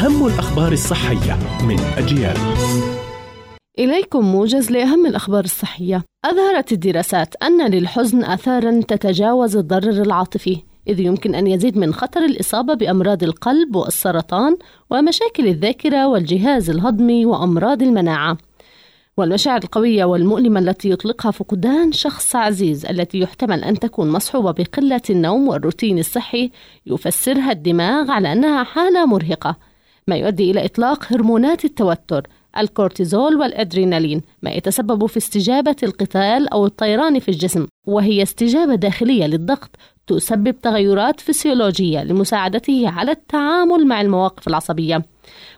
أهم الأخبار الصحية من أجيال إليكم موجز لأهم الأخبار الصحية. أظهرت الدراسات أن للحزن آثارا تتجاوز الضرر العاطفي، إذ يمكن أن يزيد من خطر الإصابة بأمراض القلب والسرطان ومشاكل الذاكرة والجهاز الهضمي وأمراض المناعة. والمشاعر القوية والمؤلمة التي يطلقها فقدان شخص عزيز التي يحتمل أن تكون مصحوبة بقلة النوم والروتين الصحي يفسرها الدماغ على أنها حالة مرهقة ما يؤدي إلى إطلاق هرمونات التوتر الكورتيزول والأدرينالين ما يتسبب في استجابة القتال أو الطيران في الجسم وهي استجابة داخلية للضغط تسبب تغيرات فسيولوجية لمساعدته على التعامل مع المواقف العصبية.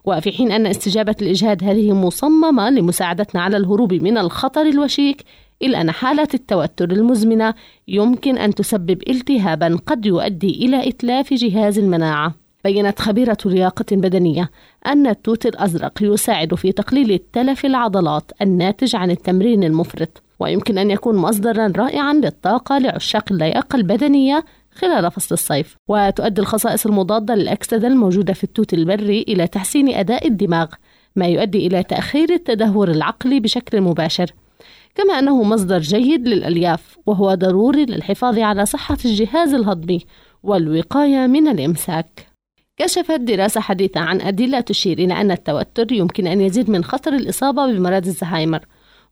وفي حين أن استجابة الإجهاد هذه مصممة لمساعدتنا على الهروب من الخطر الوشيك إلا أن حالة التوتر المزمنة يمكن أن تسبب التهابا قد يؤدي إلى إتلاف جهاز المناعة. بينت خبيرة لياقة بدنية أن التوت الأزرق يساعد في تقليل التلف العضلات الناتج عن التمرين المفرط ويمكن أن يكون مصدرا رائعا للطاقة لعشاق اللياقة البدنية خلال فصل الصيف. وتؤدي الخصائص المضادة للأكسدة الموجودة في التوت البري إلى تحسين أداء الدماغ ما يؤدي إلى تأخير التدهور العقلي بشكل مباشر. كما أنه مصدر جيد للألياف وهو ضروري للحفاظ على صحة الجهاز الهضمي والوقاية من الإمساك. كشفت دراسة حديثة عن أدلة تشير إلى أن التوتر يمكن أن يزيد من خطر الإصابة بمرض الزهايمر.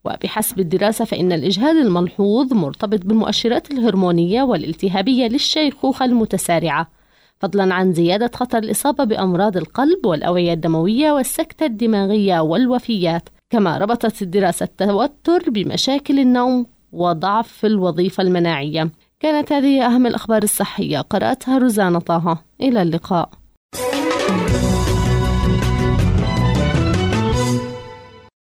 وبحسب الدراسة فإن الإجهاد الملحوظ مرتبط بالمؤشرات الهرمونية والالتهابية للشيخوخة المتسارعة فضلا عن زيادة خطر الإصابة بأمراض القلب والأوعية الدموية والسكتة الدماغية والوفيات. كما ربطت الدراسة التوتر بمشاكل النوم وضعف في الوظيفة المناعية. كانت هذه أهم الأخبار الصحية. قرأتها روزانا طه. إلى اللقاء. Thank you.